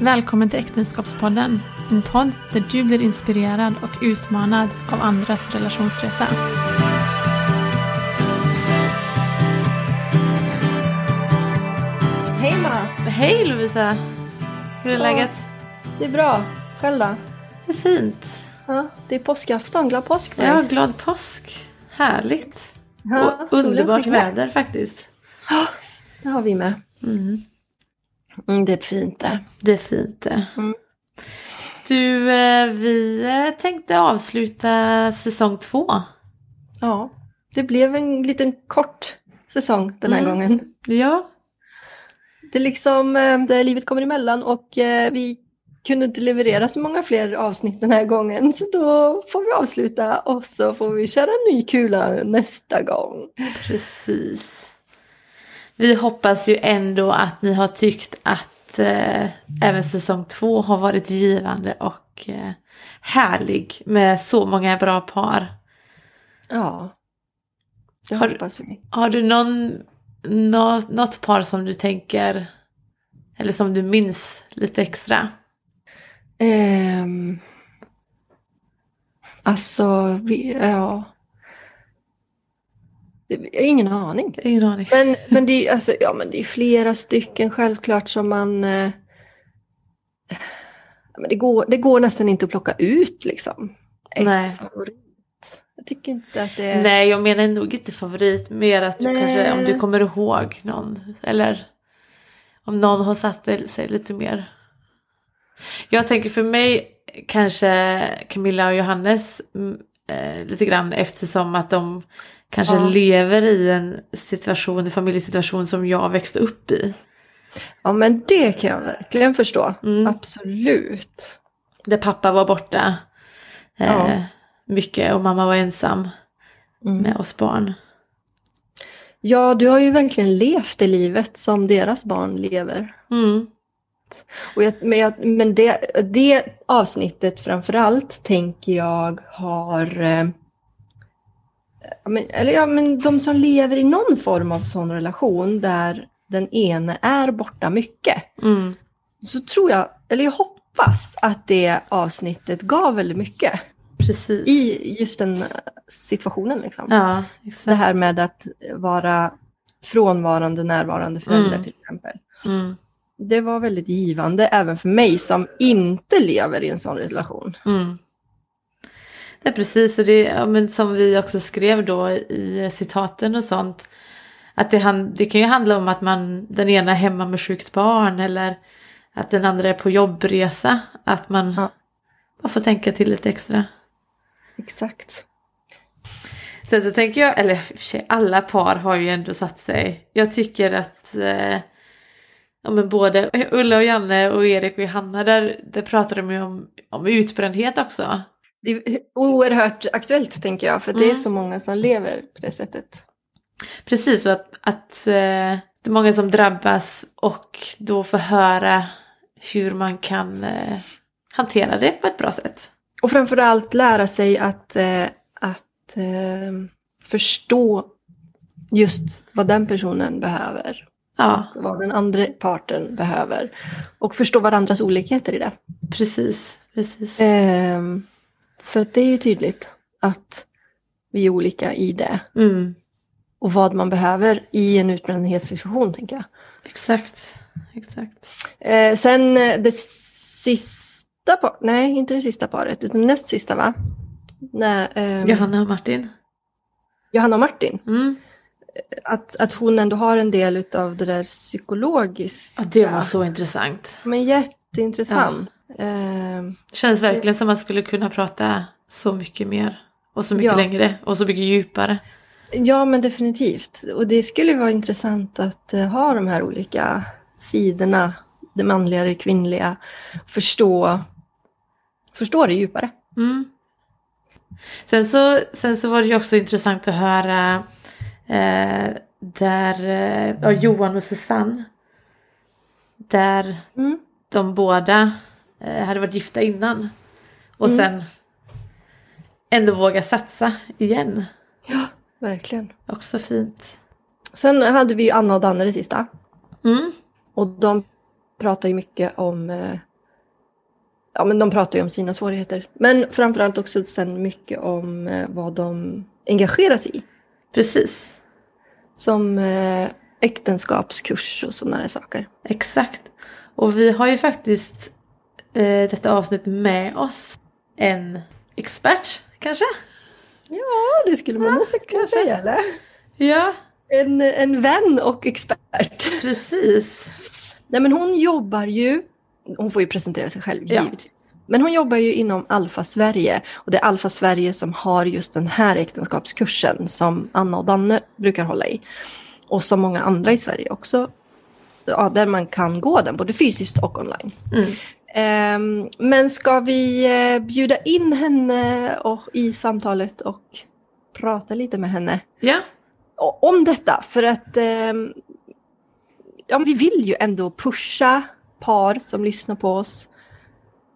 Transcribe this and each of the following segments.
Välkommen till Äktenskapspodden. En podd där du blir inspirerad och utmanad av andras relationsresa. Hej Ma! Hej Lovisa! Hur är Ja. läget? Det är bra. Själv då? Det är fint. Ja, det är påskafton. Glad påsk på Ja, glad påsk. Härligt. Ja, och underbart väder faktiskt. Det har vi med. Mm. Mm, det är fint det. Det är fint det. Mm. Du, eh, vi eh, tänkte avsluta säsong två. Ja, det blev en liten kort säsong den här Mm. gången. Ja, Det är liksom eh, där livet kommer emellan och vi kunde inte leverera så många fler avsnitt den här gången. Så då får vi avsluta och så får vi köra en ny kula nästa gång. precis. Vi hoppas ju ändå att ni har tyckt att eh, även säsong två har varit givande och eh, härlig med så många bra par. Ja, det Har- hoppas vi. Har du någon, nå, något par som du tänker, eller som du minns lite extra? Ehm, alltså, vi, ja. Jag har ingen aning. Ingen aning. Men, men, det, är, alltså, ja, men det är flera stycken självklart som man... Eh, men det, går, det går nästan inte att plocka ut liksom. Ett Nej. favorit. Jag tycker inte att det är... Nej, jag menar nog inte favorit. Mer att du Nej. kanske, om du kommer ihåg någon. Eller om någon har satt sig lite mer. Jag tänker för mig kanske Camilla och Johannes mm, eh, lite grann eftersom att de kanske Ja. lever i en situation, en familjesituation som jag växte upp i. Ja, men det kan jag verkligen förstå. Mm. Absolut. Där pappa var borta eh, Ja. mycket och mamma var ensam Mm. med oss barn. Ja, du har ju verkligen levt det livet som deras barn lever. Mm. Och jag, men jag, men det, det avsnittet framförallt tänker jag har... Men, eller ja, men de som lever i någon form av sån relation där den ene är borta mycket. Mm. Så tror jag, eller jag hoppas att det avsnittet gav väldigt mycket Precis. i just den eh, situationen. Liksom. Ja. Det här med att vara frånvarande, närvarande förälder Mm. till exempel. Mm. Det var väldigt givande även för mig som inte lever i en sån relation. Mm. Är precis, och det ja, men som vi också skrev då i citaten och sånt. Att det, det kan ju handla om att man, den ena är hemma med sjukt barn eller att den andra är på jobbresa. Att man Ja. bara får tänka till lite extra. Exakt. Sen så tänker jag, eller för sig, alla par har ju ändå satt sig. Jag tycker att eh, ja, men både Ulla och Janne och Erik och Johanna där, där pratar de ju om, om utbrändhet också. Det är oerhört aktuellt tänker jag, för det är Mm. så många som lever på det sättet. Precis, och att, att eh, det är många som drabbas och då får höra hur man kan eh, hantera det på ett bra sätt. Och framförallt lära sig att, eh, att eh, förstå just vad den personen behöver. Ja, Vad den andra parten behöver. Och förstå varandras olikheter i det. precis, precis. Ehm, för det är ju tydligt att vi är olika i det. Mm, Och vad man behöver i en utbrändhetssituation, tänker jag. exakt, exakt. Eh, sen eh, det sista paret, nej inte det sista paret, utan näst sista va? Nej, ehm, Johanna och Martin. Johanna och Martin. Mm. Att, att hon ändå har en del av det där psykologiska. Ja, det var så intressant. Men jätteintressant. Det känns verkligen som man skulle kunna prata så mycket mer. Och så mycket Ja. längre och så mycket djupare. ja, men definitivt. Och det skulle vara intressant att eh, ha de här olika sidorna, det manliga, det kvinnliga, förstå, förstå det djupare. Mm. Sen, så, sen så var det ju också intressant att höra eh, där eh, Johan och Susanne. Där Mm. de båda eh, hade varit gifta innan. Och Mm. sen ändå våga satsa igen. Ja, verkligen. Också fint. Sen hade vi ju Anna och Danne det sista. Mm. Och de pratar ju mycket om eh, Ja, men de pratar ju om sina svårigheter. Men framförallt också sen mycket om eh, vad de engagerar sig i. Precis. Som eh, äktenskapskurs och sådana där saker. Exakt. Och vi har ju faktiskt eh, detta avsnitt med oss en expert kanske? Ja, det skulle man nästan kunna kanske. säga, eller? Ja, En, en vän och expert. precis. Nej, men hon jobbar ju, hon får ju presentera sig själv Ja. givetvis. Men hon jobbar ju inom Alfa Sverige och det är Alfa Sverige som har just den här äktenskapskursen som Anna och Danne brukar hålla i. Och som många andra i Sverige också, ja, där man kan gå den både fysiskt och online. Mm. Ehm, men ska vi eh, bjuda in henne och, i samtalet och prata lite med henne Ja, om detta? För att ehm, ja, vi vill ju ändå pusha par som lyssnar på oss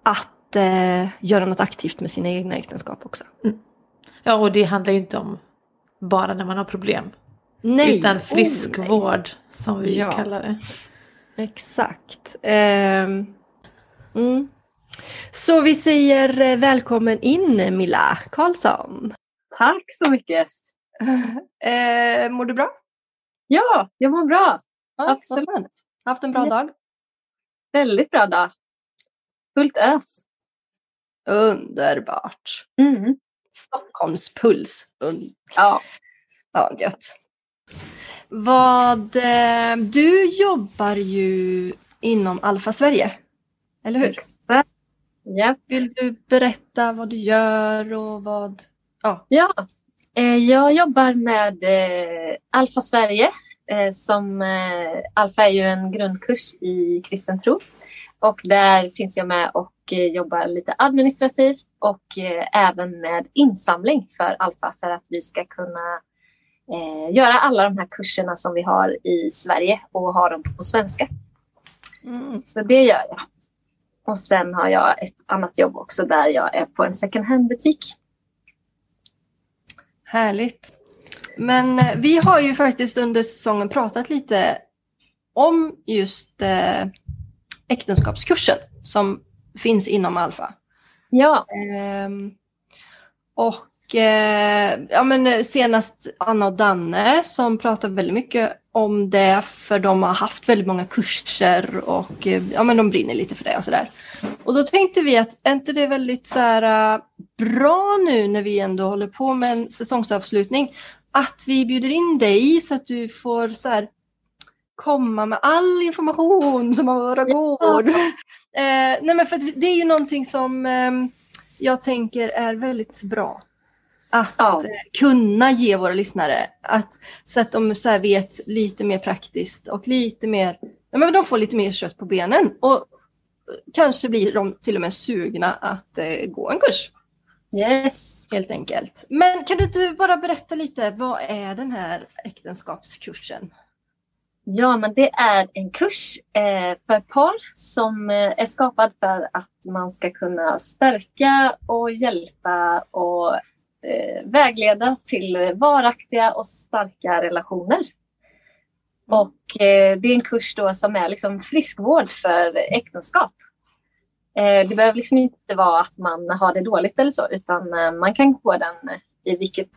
att eh, göra något aktivt med sina egna äktenskap också. ja och det handlar ju inte om bara när man har problem. Nej, utan oh, friskvård som vi Ja. kallar det. Exakt. Ehm, mm. Så vi säger eh, välkommen in Milla Karlsson. Tack så mycket. Eh, mår du bra? Ja, jag mår bra. Ja, Absolut. Haft en bra Ja. dag? Väldigt bra dag. Fullt ös. Underbart. Mm. Stockholmspuls. Un- Ja. ja, gött. Vad, eh, du jobbar ju inom Alfa Sverige, eller hur? Exakt. Ja. Vill du berätta vad du gör och vad... ja. Eh, Jag jobbar med eh, Alfa Sverige. eh, Som, Alfa är ju en grundkurs i kristen tro. Och där finns jag med och jobbar lite administrativt och även med insamling för Alfa för att vi ska kunna göra alla de här kurserna som vi har i Sverige och ha dem på svenska. Mm. Så det gör jag. Och sen har jag ett annat jobb också där jag är på en second hand-butik. Härligt. Men eh, vi har ju faktiskt under säsongen pratat lite om just eh, äktenskapskursen som finns inom Alfa. Ja, Ehm, och eh, ja, men senast Anna och Danne som pratar väldigt mycket om det för de har haft väldigt många kurser och eh, ja, men de brinner lite för det och sådär. Och då tänkte vi att är inte det väldigt så här, eh, bra nu när vi ändå håller på med en säsongsavslutning att vi bjuder in dig så att du får så här, komma med all information som bara går. Eh, nej men för det är ju någonting som ehm, jag tänker är väldigt bra. Att Ja. kunna ge våra lyssnare. Att, så att de så vet lite mer praktiskt och lite mer, ja, men de får lite mer kött på benen. Och kanske blir de till och med sugna att eh, gå en kurs. yes. Helt enkelt. Men kan du inte bara berätta lite, vad är den här äktenskapskursen? Ja, men det är en kurs eh, för par som eh, är skapad för att man ska kunna stärka och hjälpa och vägleda till varaktiga och starka relationer. Och eh, det är en kurs då som är liksom friskvård för äktenskap. Eh, det behöver liksom inte vara att man har det dåligt eller så, utan eh, man kan gå den i vilket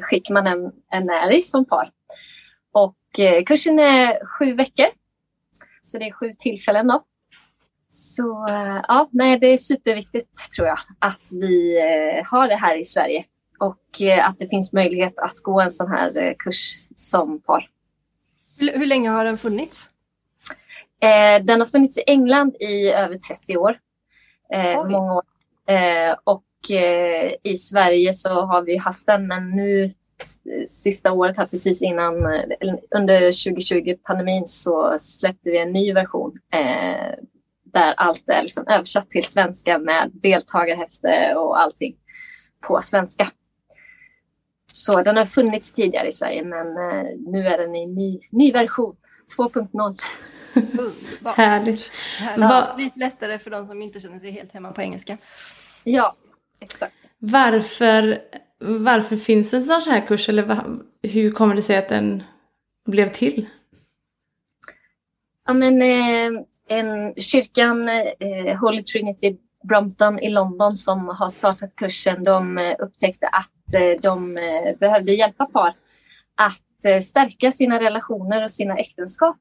skick man än, än är i som par. Och eh, kursen är sju veckor. Så det är sju tillfällen då. Så eh, ja, nej, det är superviktigt tror jag att vi eh, har det här i Sverige. Och eh, att det finns möjlighet att gå en sån här eh, kurs som par. Hur, länge har den funnits? Eh, den har funnits i England i över 30 år. Oj. många år. Och i Sverige så har vi haft den men nu sista året här precis innan under 2020 pandemin så släppte vi en ny version där allt är liksom översatt till svenska med deltagarhäfte och allting på svenska. Så den har funnits tidigare i Sverige men eh, nu är den i ny, ny version 2.0. Underbart. Härligt. Härligt. Lite lättare för de som inte känner sig helt hemma på engelska. Ja, exakt. Varför, varför finns en sån här kurs eller hur kommer det sig att den blev till? Ja, men, eh, en kyrkan, eh, Holy Trinity Brompton i London som har startat kursen, de eh, upptäckte att Eh, de eh, behövde hjälpa par att eh, stärka sina relationer och sina äktenskap.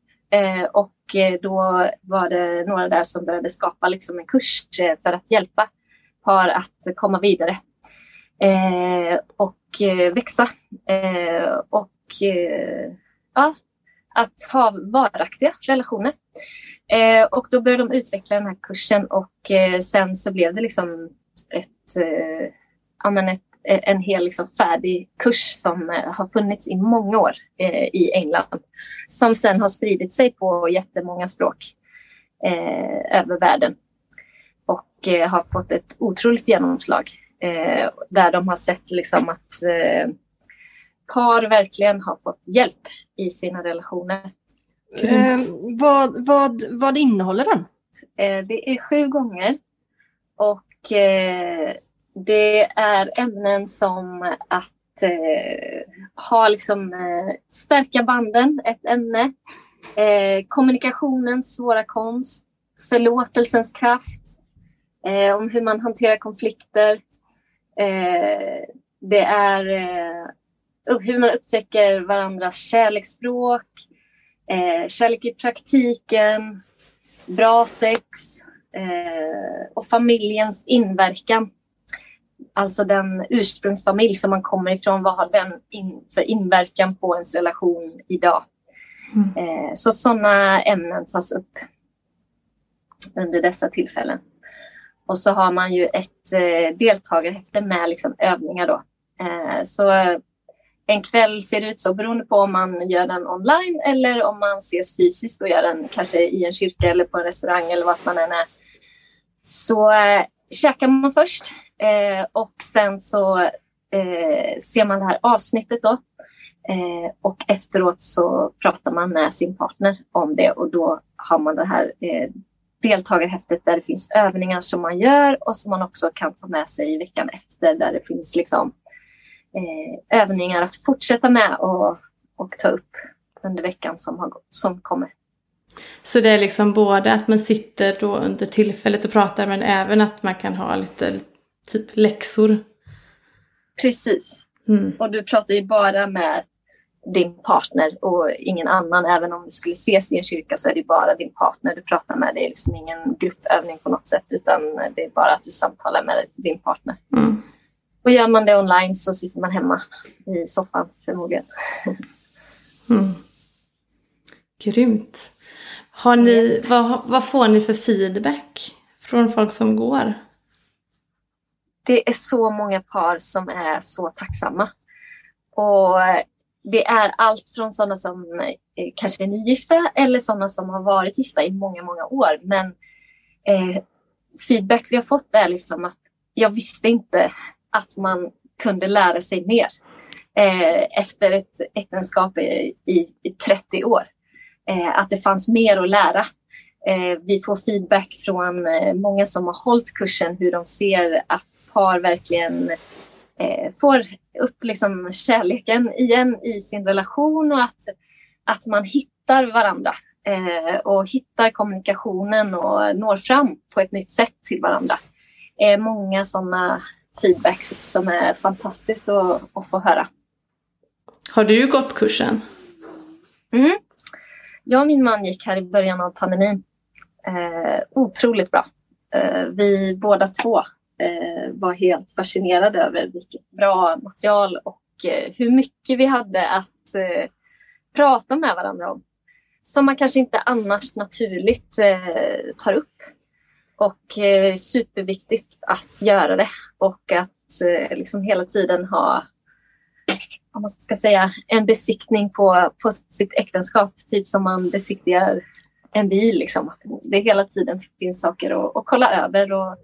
Och då var det några där som började skapa liksom en kurs för att hjälpa par att komma vidare och växa. Och ja, att ha varaktiga relationer. Eh, och då började de utveckla den här kursen och eh, sen så blev det liksom ett, eh, ja, men ett, en hel liksom färdig kurs som eh, har funnits i många år eh, i England. Som sen har spridit sig på jättemånga språk eh, över världen. Och har fått ett otroligt genomslag. där de har sett liksom att par verkligen har fått hjälp i sina relationer. Eh, vad, vad, vad innehåller den? Eh, det är sju gånger. Och eh, det är ämnen som att eh, ha liksom, eh, stärka banden, ett ämne. Eh, kommunikationens svåra konst. Förlåtelsens kraft. Eh, om hur man hanterar konflikter. Eh, det är eh, hur man upptäcker varandras kärleksspråk eh, kärlek i praktiken, bra sex eh, och familjens inverkan. Alltså den ursprungsfamilj som man kommer ifrån, vad har den in, för inverkan på ens relation idag? Mm. Eh, så sådana ämnen tas upp under dessa tillfällen. Och så har man ju ett eh, deltagarhäfte med liksom övningar då. Eh, så en kväll ser ut så beroende på om man gör den online eller om man ses fysiskt och gör den kanske i en kyrka eller på en restaurang eller vart man än är. Så eh, käkar man först eh, och sen så eh, ser man det här avsnittet då. Eh, och efteråt så pratar man med sin partner om det och då har man det här eh, deltagarhäftet där det finns övningar som man gör och som man också kan ta med sig i veckan efter där det finns liksom eh, övningar att fortsätta med och, och ta upp under veckan som, har, som kommer. Så det är liksom både att man sitter då under tillfället och pratar men även att man kan ha lite typ läxor? Precis. Mm. Och du pratar ju bara med din partner och ingen annan. Även om du skulle ses i en kyrka så är det bara din partner du pratar med. Det är liksom ingen gruppövning på något sätt utan det är bara att du samtalar med din partner. Mm. Och gör man det online så sitter man hemma i soffan förmodligen. Mm. Grymt. Har ni, vad, vad får ni för feedback från folk som går? Det är så många par som är så tacksamma. Och det är allt från sådana som eh, kanske är nygifta eller sådana som har varit gifta i många, många år. Men eh, feedback vi har fått är liksom att jag visste inte att man kunde lära sig mer eh, efter ett äktenskap i, i, i 30 år. Eh, att det fanns mer att lära. Eh, vi får feedback från eh, många som har hållit kursen hur de ser att par verkligen eh, får upp liksom kärleken igen i sin relation och att, att man hittar varandra eh, och hittar kommunikationen och når fram på ett nytt sätt till varandra. Eh, många sådana feedbacks som är fantastiskt att, att få höra. Har du gått kursen? Mm. Jag och min man gick här i början av pandemin. Eh, otroligt bra. Eh, vi båda två Eh, var helt fascinerad över vilket bra material och eh, hur mycket vi hade att eh, prata med varandra om. Som man kanske inte annars naturligt eh, tar upp. Och eh, superviktigt att göra det och att eh, liksom hela tiden ha om man ska säga, en besiktning på, på sitt äktenskap, typ som man besiktigar en bil. Liksom. Det hela tiden finns saker att, att kolla över och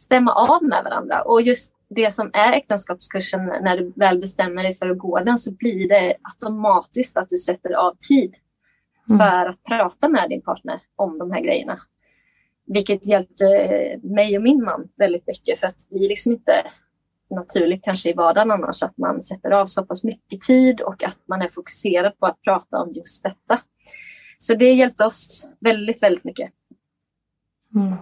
stämma av med varandra. Och just det som är äktenskapskursen, när du väl bestämmer dig för att gå den så blir det automatiskt att du sätter av tid mm. för att prata med din partner om de här grejerna. Vilket hjälpte mig och min man väldigt mycket för att vi liksom inte naturligt kanske i vardagen annars att man sätter av så pass mycket tid och att man är fokuserad på att prata om just detta. Så det hjälpte oss väldigt, väldigt mycket. Mm.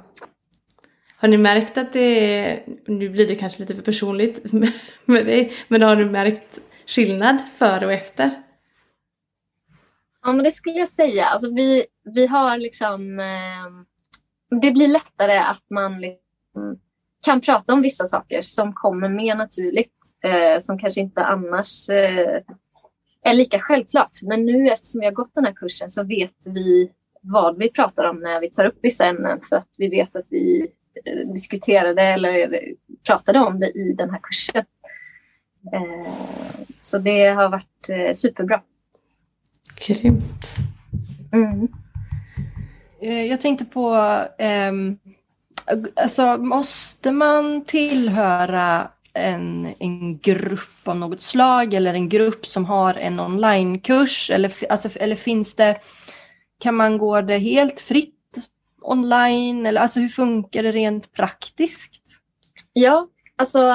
Har ni märkt att det är, nu blir det kanske lite för personligt med dig, men har du märkt skillnad före och efter? Ja, men det skulle jag säga. Alltså, vi, vi har liksom... Eh, det blir lättare att man liksom kan prata om vissa saker som kommer mer naturligt, eh, som kanske inte annars eh, är lika självklart. Men nu eftersom vi har gått den här kursen så vet vi vad vi pratar om när vi tar upp vissa ämnen för att vi vet att vi diskuterade eller pratade om det i den här kursen. Eh, så det har varit eh, superbra. Grymt. Mm. Jag tänkte på, um, alltså måste man tillhöra en, en grupp av något slag eller en grupp som har en onlinekurs? Eller, alltså, eller finns det, kan man gå det helt fritt online? Eller, alltså, hur funkar det rent praktiskt? Ja, alltså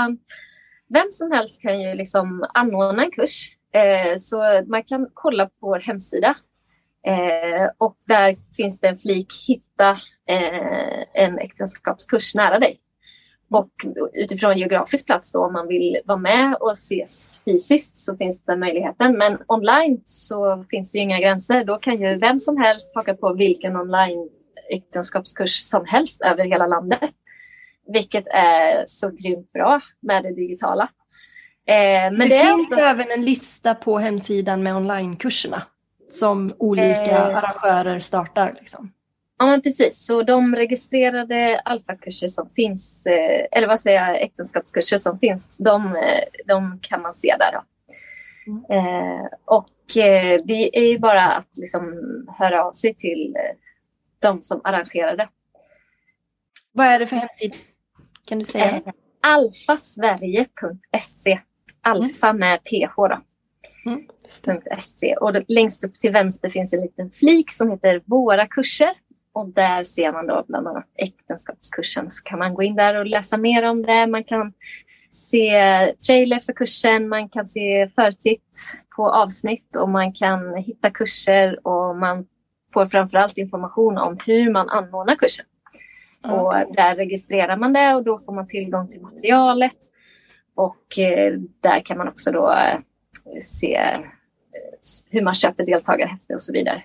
vem som helst kan ju liksom anordna en kurs. Eh, så man kan kolla på vår hemsida eh, och där finns det en flik Hitta eh, en äktenskapskurs nära dig. Och utifrån geografisk plats då om man vill vara med och ses fysiskt så finns den möjligheten. Men online så finns det inga gränser. Då kan ju vem som helst haka på vilken online äktenskapskurs som helst över hela landet. Vilket är så grymt bra med det digitala. Eh, men det, det finns också... även en lista på hemsidan med onlinekurserna som olika eh... arrangörer startar. Liksom. Ja, men precis. Så de registrerade alfakurser som finns, eh, eller vad säger jag, äktenskapskurser som finns, de, eh, de kan man se där. Då. Mm. Eh, och eh, det är ju bara att liksom höra av sig till de som arrangerade. Vad är det för hemsida? Kan du säga? Eh, alfasverige.se Alfa mm. med PH då. Mm. .se. Och längst upp till vänster finns en liten flik som heter Våra kurser. Och där ser man då bland annat äktenskapskursen. Så kan man gå in där och läsa mer om det. Man kan se trailer för kursen, man kan se förtitt på avsnitt och man kan hitta kurser och man får framförallt information om hur man anordnar kursen. Mm. Och där registrerar man det och då får man tillgång till materialet. Och eh, där kan man också då eh, se eh, hur man köper deltagarhäfte och så vidare.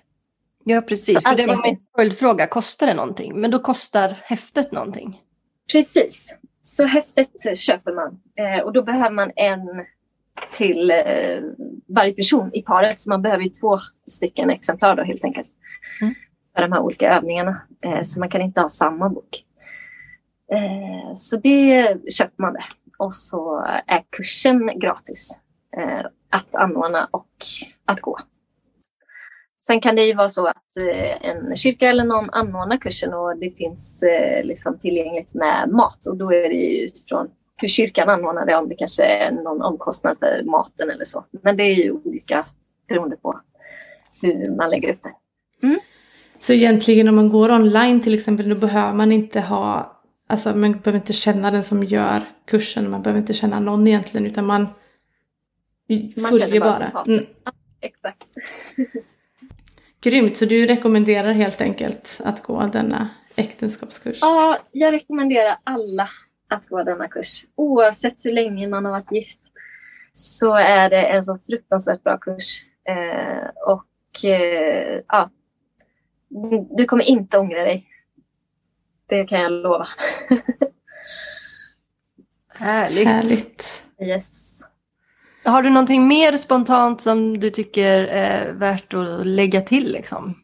Ja, precis. För det var min följdfråga. Kostar det någonting? Men då kostar häftet någonting? Precis. Så häftet köper man och då behöver man en till eh, varje person i paret. Så man behöver ju två stycken exemplar då helt enkelt. Mm. För de här olika övningarna. Eh, så man kan inte ha samma bok. Eh, så det köper man det. Och så är kursen gratis eh, att anordna och att gå. Sen kan det ju vara så att eh, en kyrka eller någon anordnar kursen och det finns eh, liksom tillgängligt med mat och då är det ju utifrån hur kyrkan anordnar det, om det kanske är någon omkostnad för maten eller så. Men det är ju olika beroende på hur man lägger upp det. Mm. Så egentligen om man går online till exempel, då behöver man inte ha, alltså man behöver inte känna den som gör kursen, man behöver inte känna någon egentligen utan man, man följer bara. bara. Mm. Ja, exakt. Grymt, så du rekommenderar helt enkelt att gå denna äktenskapskurs? Ja, jag rekommenderar alla att gå denna kurs. Oavsett hur länge man har varit gift så är det en så fruktansvärt bra kurs. Eh, och eh, ja, du kommer inte ångra dig. Det kan jag lova. Härligt. Härligt. Yes. Har du någonting mer spontant som du tycker är värt att lägga till liksom?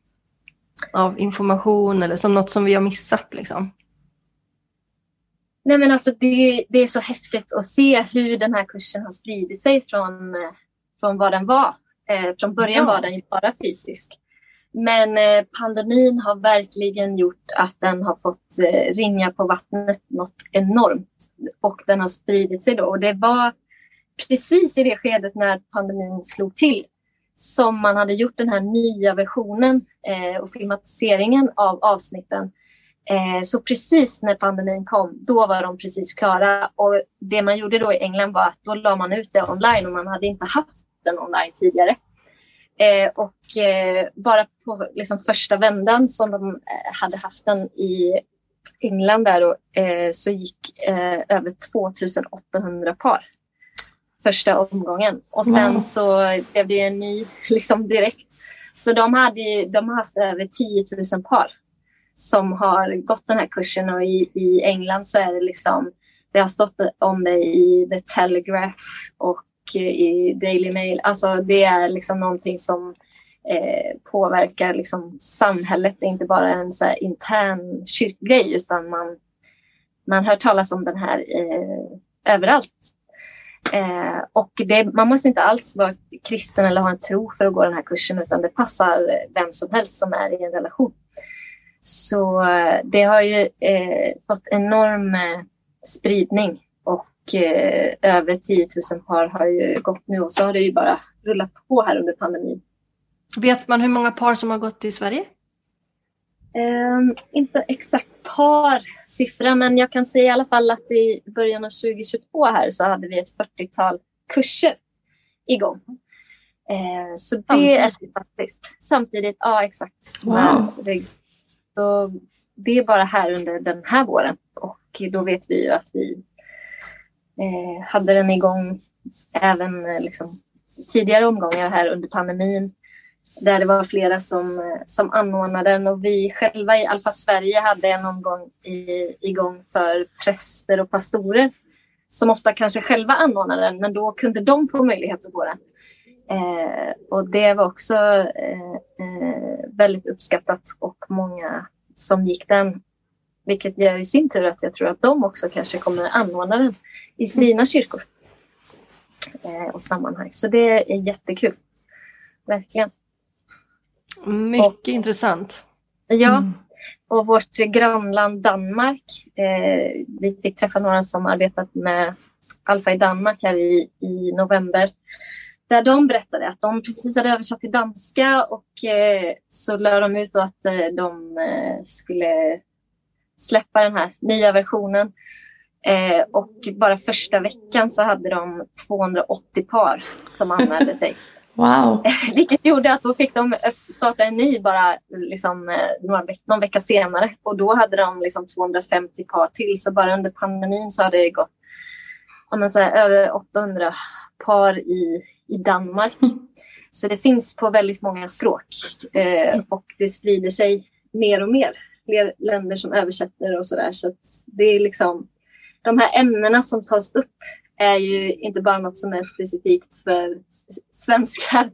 Av information eller som något som vi har missat liksom? Nej men alltså det, det är så häftigt att se hur den här kursen har spridit sig från, från vad den var. Eh, från början ja. var den ju bara fysisk. Men eh, pandemin har verkligen gjort att den har fått eh, ringa på vattnet något enormt. Och den har spridit sig då. Och det var precis i det skedet när pandemin slog till som man hade gjort den här nya versionen eh, och filmatiseringen av avsnitten. Eh, så precis när pandemin kom, då var de precis klara. Och det man gjorde då i England var att då la man ut det online och man hade inte haft den online tidigare. Eh, och eh, bara på liksom, första vändan som de eh, hade haft den i England där då, eh, så gick eh, över 2800 par första omgången. Och sen Wow. så blev det en ny liksom direkt. Så de, hade, de har haft över 10 000 par som har gått den här kursen och i, i England så är det liksom det har stått om det i The Telegraph och i Daily Mail. Alltså det är liksom någonting som eh, påverkar liksom samhället. Det är inte bara en så här intern kyrkgrej utan man, man hör talas om den här eh, överallt. Eh, och det, man måste inte alls vara kristen eller ha en tro för att gå den här kursen utan det passar vem som helst som är i en relation. Så eh, det har ju eh, fått enorm eh, spridning och över 10 000 par har ju gått nu och så har det ju bara rullat på här under pandemin. Vet man hur många par som har gått i Sverige? Ehm, inte exakt par siffra, men jag kan säga i alla fall att i början av 2022 här så hade vi ett 40-tal kurser igång. Eh, så det är fantastiskt. Samtidigt, ja exakt. som Wow. är. Så det är bara här under den här våren. Och då vet vi ju att vi eh, hade den igång även eh, liksom, tidigare omgångar här under pandemin. Där det var flera som, eh, som anordnade den. Och vi själva i Alfa Sverige hade en omgång i, igång för präster och pastorer som ofta kanske själva anordnade den. Men då kunde de få möjlighet att gå den. Eh, och det var också eh, eh, väldigt uppskattat och många som gick den vilket gör i sin tur att jag tror att de också kanske kommer anordna den i sina kyrkor eh, och sammanhang. Så det är jättekul. Verkligen. Mycket intressant. Ja, Mm. och vårt grannland Danmark. Eh, vi fick träffa några som arbetat med Alfa i Danmark här i, i november. Där de berättade att de precis hade översatt till danska och eh, så lade de ut att eh, de eh, skulle släppa den här nya versionen. Eh, och bara första veckan så hade de 280 par som anmälde sig. Wow. Vilket gjorde att då fick de starta en ny bara liksom, eh, några veck- någon vecka senare. Och då hade de liksom 250 par till. Så bara under pandemin så hade det gått om man säger, över 800 par i, i Danmark. Så det finns på väldigt många språk. Eh, och det sprider sig mer och mer. Fler länder som översätter och sådär. Så att det är liksom de här ämnena som tas upp är ju inte bara något som är specifikt för svenskar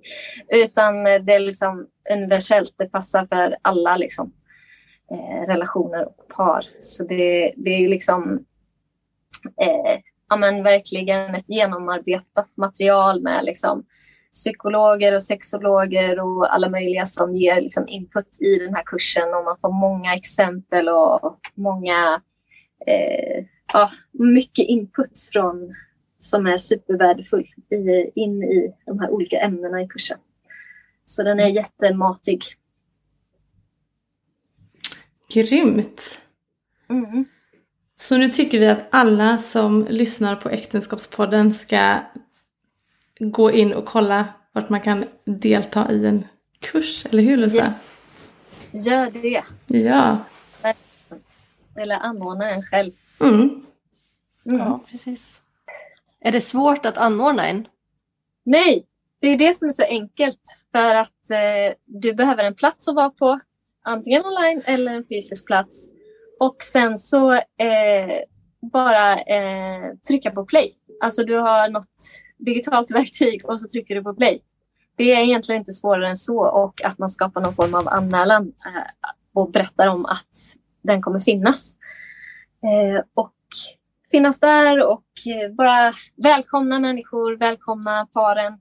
utan det är liksom universellt. Det passar för alla liksom, eh, relationer och par. Så det, det är ju liksom eh, ja, men verkligen ett genomarbetat material med liksom, psykologer och sexologer och alla möjliga som ger liksom, input i den här kursen och man får många exempel och många eh, ja, mycket input från som är supervärdefull i, in i de här olika ämnena i kursen. Så den är jättematig. Grymt. Mm. Så nu tycker vi att alla som lyssnar på Äktenskapspodden ska gå in och kolla vart man kan delta i en kurs, eller hur Lisa? Gör det. Ja. Eller anordna en själv. Mm. Mm. Ja, precis. Är det svårt att anordna en? Nej, det är det som är så enkelt. För att eh, du behöver en plats att vara på. Antingen online eller en fysisk plats. Och sen så eh, bara eh, trycka på play. Alltså du har något digitalt verktyg och så trycker du på play. Det är egentligen inte svårare än så och att man skapar någon form av anmälan eh, och berättar om att den kommer finnas. Eh, och finnas där och eh, bara välkomna människor, välkomna paren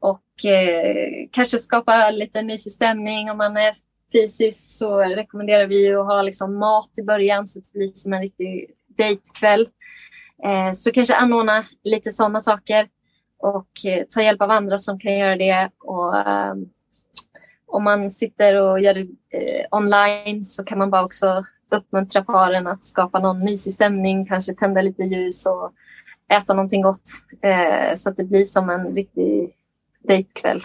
och eh, kanske skapa lite mysig stämning om man är fysiskt så rekommenderar vi att ha liksom mat i början så att det blir som en riktig dejtkväll. Eh, så kanske anordna lite sådana saker och eh, ta hjälp av andra som kan göra det. Och, eh, om man sitter och gör det eh, online så kan man bara också uppmuntra paren att skapa någon mysig stämning, kanske tända lite ljus och äta någonting gott eh, så att det blir som en riktig dejtkväll.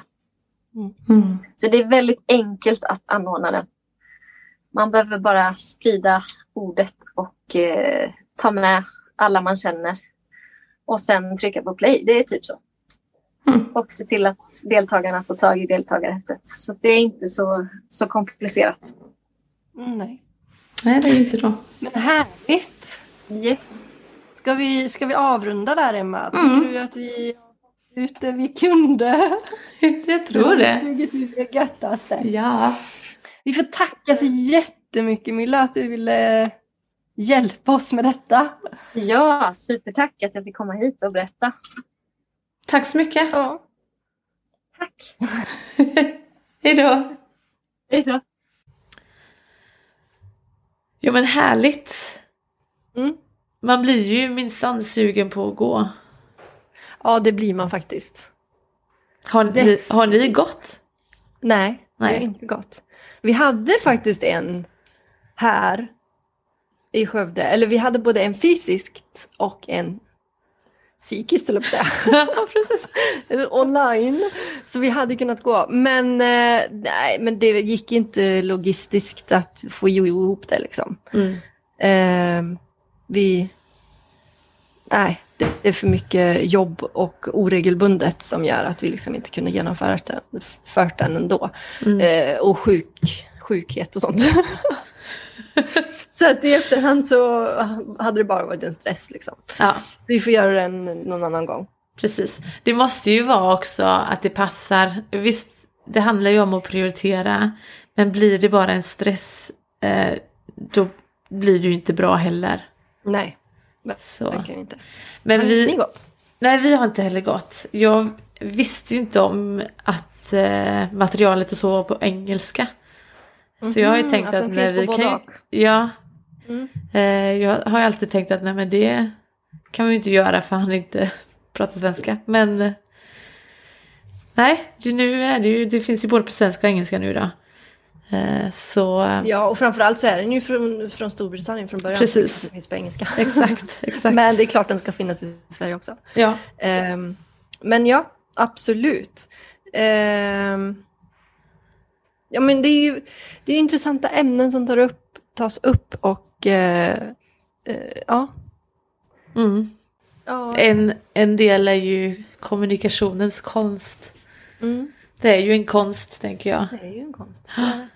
Mm. Så det är väldigt enkelt att anordna den. Man behöver bara sprida ordet och eh, ta med alla man känner. Och sen trycka på play. Det är typ så. Mm. Och se till att deltagarna får tag i deltagarhäftet. Så det är inte så, så komplicerat. Mm, nej. Nej, det är inte då. Men härligt! Yes. Ska vi, ska vi avrunda där Emma? Tycker Mm. du att vi har ut det vi kunde? Jag tror Vi har det. Sugit ut det göttaste. Ja. Vi får tacka så jättemycket Milla att du ville hjälpa oss med detta. Ja, supertack att jag fick komma hit och berätta. Tack så mycket. Ja. Tack. Hej då. Hej då. Jo men härligt. Mm. Man blir ju minsann sugen på att gå. Ja, det blir man faktiskt. Har ni, har ni gått? Nej, Nej. har inte gått. Vi hade faktiskt en här i Skövde. Eller vi hade både en fysiskt och en psykiskt, höll jag på online. Så vi hade kunnat gå. Men, eh, nej, men det gick inte logistiskt att få ihop det. Liksom. Mm. Eh, vi... Nej, det, är för mycket jobb och oregelbundet som gör att vi liksom inte kunde genomföra den, fört den ändå. Mm. Eh, och sjuk, sjukhet och sånt. så att i efterhand så hade det bara varit en stress. Liksom. Ja, Vi får göra den någon annan gång. precis. Det måste ju vara också att det passar. Visst, det handlar ju om att prioritera. Men blir det bara en stress, eh, då blir det ju inte bra heller. Nej, Så. verkligen inte. Men Har vi, ni gått? Nej, vi har inte heller gått. Jag visste ju inte om att eh, materialet och så var på engelska. Så jag har ju Mhm, tänkt att att, finns vi kan och. Ja, Mm. eh, jag har ju alltid tänkt att nej men det kan vi inte göra för han inte pratar svenska. Men eh, nej, nu är det ju, det finns ju både på svenska och engelska nu då. Eh, så Ja, och framförallt så är den ju från, från Storbritannien från början. Precis. Det finns på engelska. exakt, exakt. Men det är klart den ska finnas i Sverige också. Ja, Ehm, men ja, absolut. Ehm, ja, men det är ju det är intressanta ämnen som tar upp, tas upp och eh, eh, ja. mm. ja en, en del är ju kommunikationens konst. mm, Det är ju en konst tänker jag. det är ju en konst. det.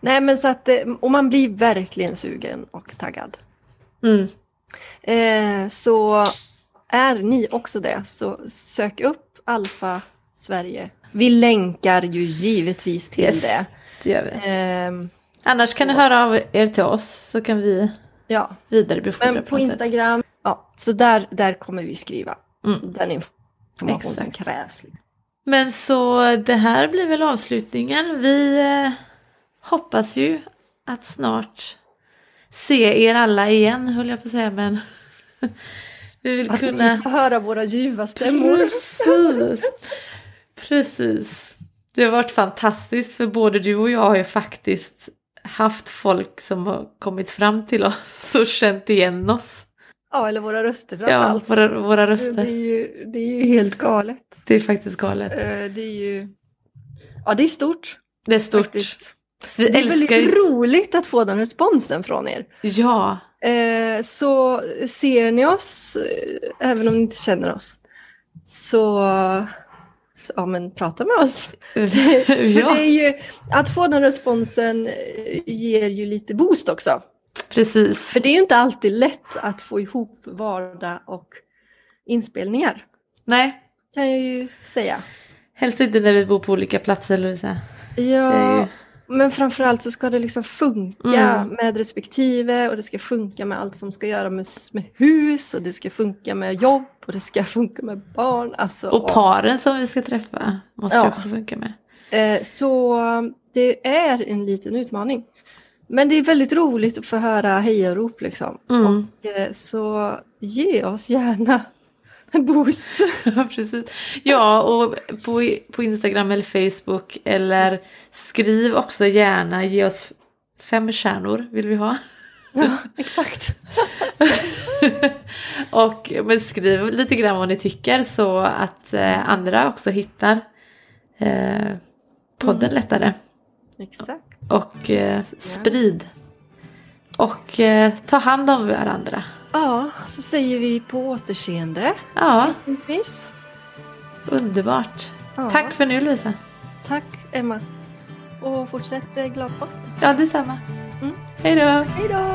Nej, men så att, eh, och man blir verkligen sugen och taggad. Mm. Eh, så är ni också det, så sök upp Alfa Sverige. Vi länkar ju givetvis till Yes. det. Det gör vi. Ehm, Annars kan ni höra av er till oss så kan vi ja, vidarebefordra men på på något sätt. Instagram, ja, så där, där kommer vi skriva Mm. den information som Exakt. krävs. Men så det här blir väl avslutningen. Vi eh, hoppas ju att snart se er alla igen höll jag på att säga men vi vill Att kunna... ni får höra våra ljuva stämmor. Precis. Precis. Det har varit fantastiskt för både du och jag har ju faktiskt haft folk som har kommit fram till oss och känt igen oss. Ja, eller våra röster Ja, framförallt. våra, våra Det, är röster. ju, det är ju helt galet. Det är faktiskt galet. Eh, Det är ju... Ja, det är stort. Det är stort. faktiskt. Vi Det är älskar väldigt roligt att få den responsen från er. Ja, Eh, så ser ni oss, eh, även om ni inte känner oss, så, ja, men prata med oss. För ja det är ju, att få den responsen eh, ger ju lite boost också. precis. För det är ju inte alltid lätt att få ihop vardag och inspelningar, Nej, kan jag ju säga. helst inte när vi bor på olika platser Lovisa. Ja, ju... men framförallt så ska det liksom funka Mm. med respektive och det ska funka med allt som ska göra med, med hus och det ska funka med jobb och det ska funka med barn. Alltså, Och paren som vi ska träffa måste Ja. också funka med. Eh, Så det är en liten utmaning. Men det är väldigt roligt att få höra hejarop liksom. Mm. Eh, Så ge oss gärna boost. Ja, precis. Ja, och på, på Instagram eller Facebook eller skriv också gärna, ge oss fem stjärnor vill vi ha. Ja, exakt. och men skriv lite grann vad ni tycker så att eh, andra också hittar eh, podden lättare. Exakt. Och eh, sprid. Och eh, ta hand om varandra. Ja, så säger vi på återseende. Ja, Förhoppningsvis. underbart. Ja. Tack för nu Lovisa. Tack Emma. Och fortsätt eh, glad påsk. Ja, detsamma. Mm. Hej då. Hej då!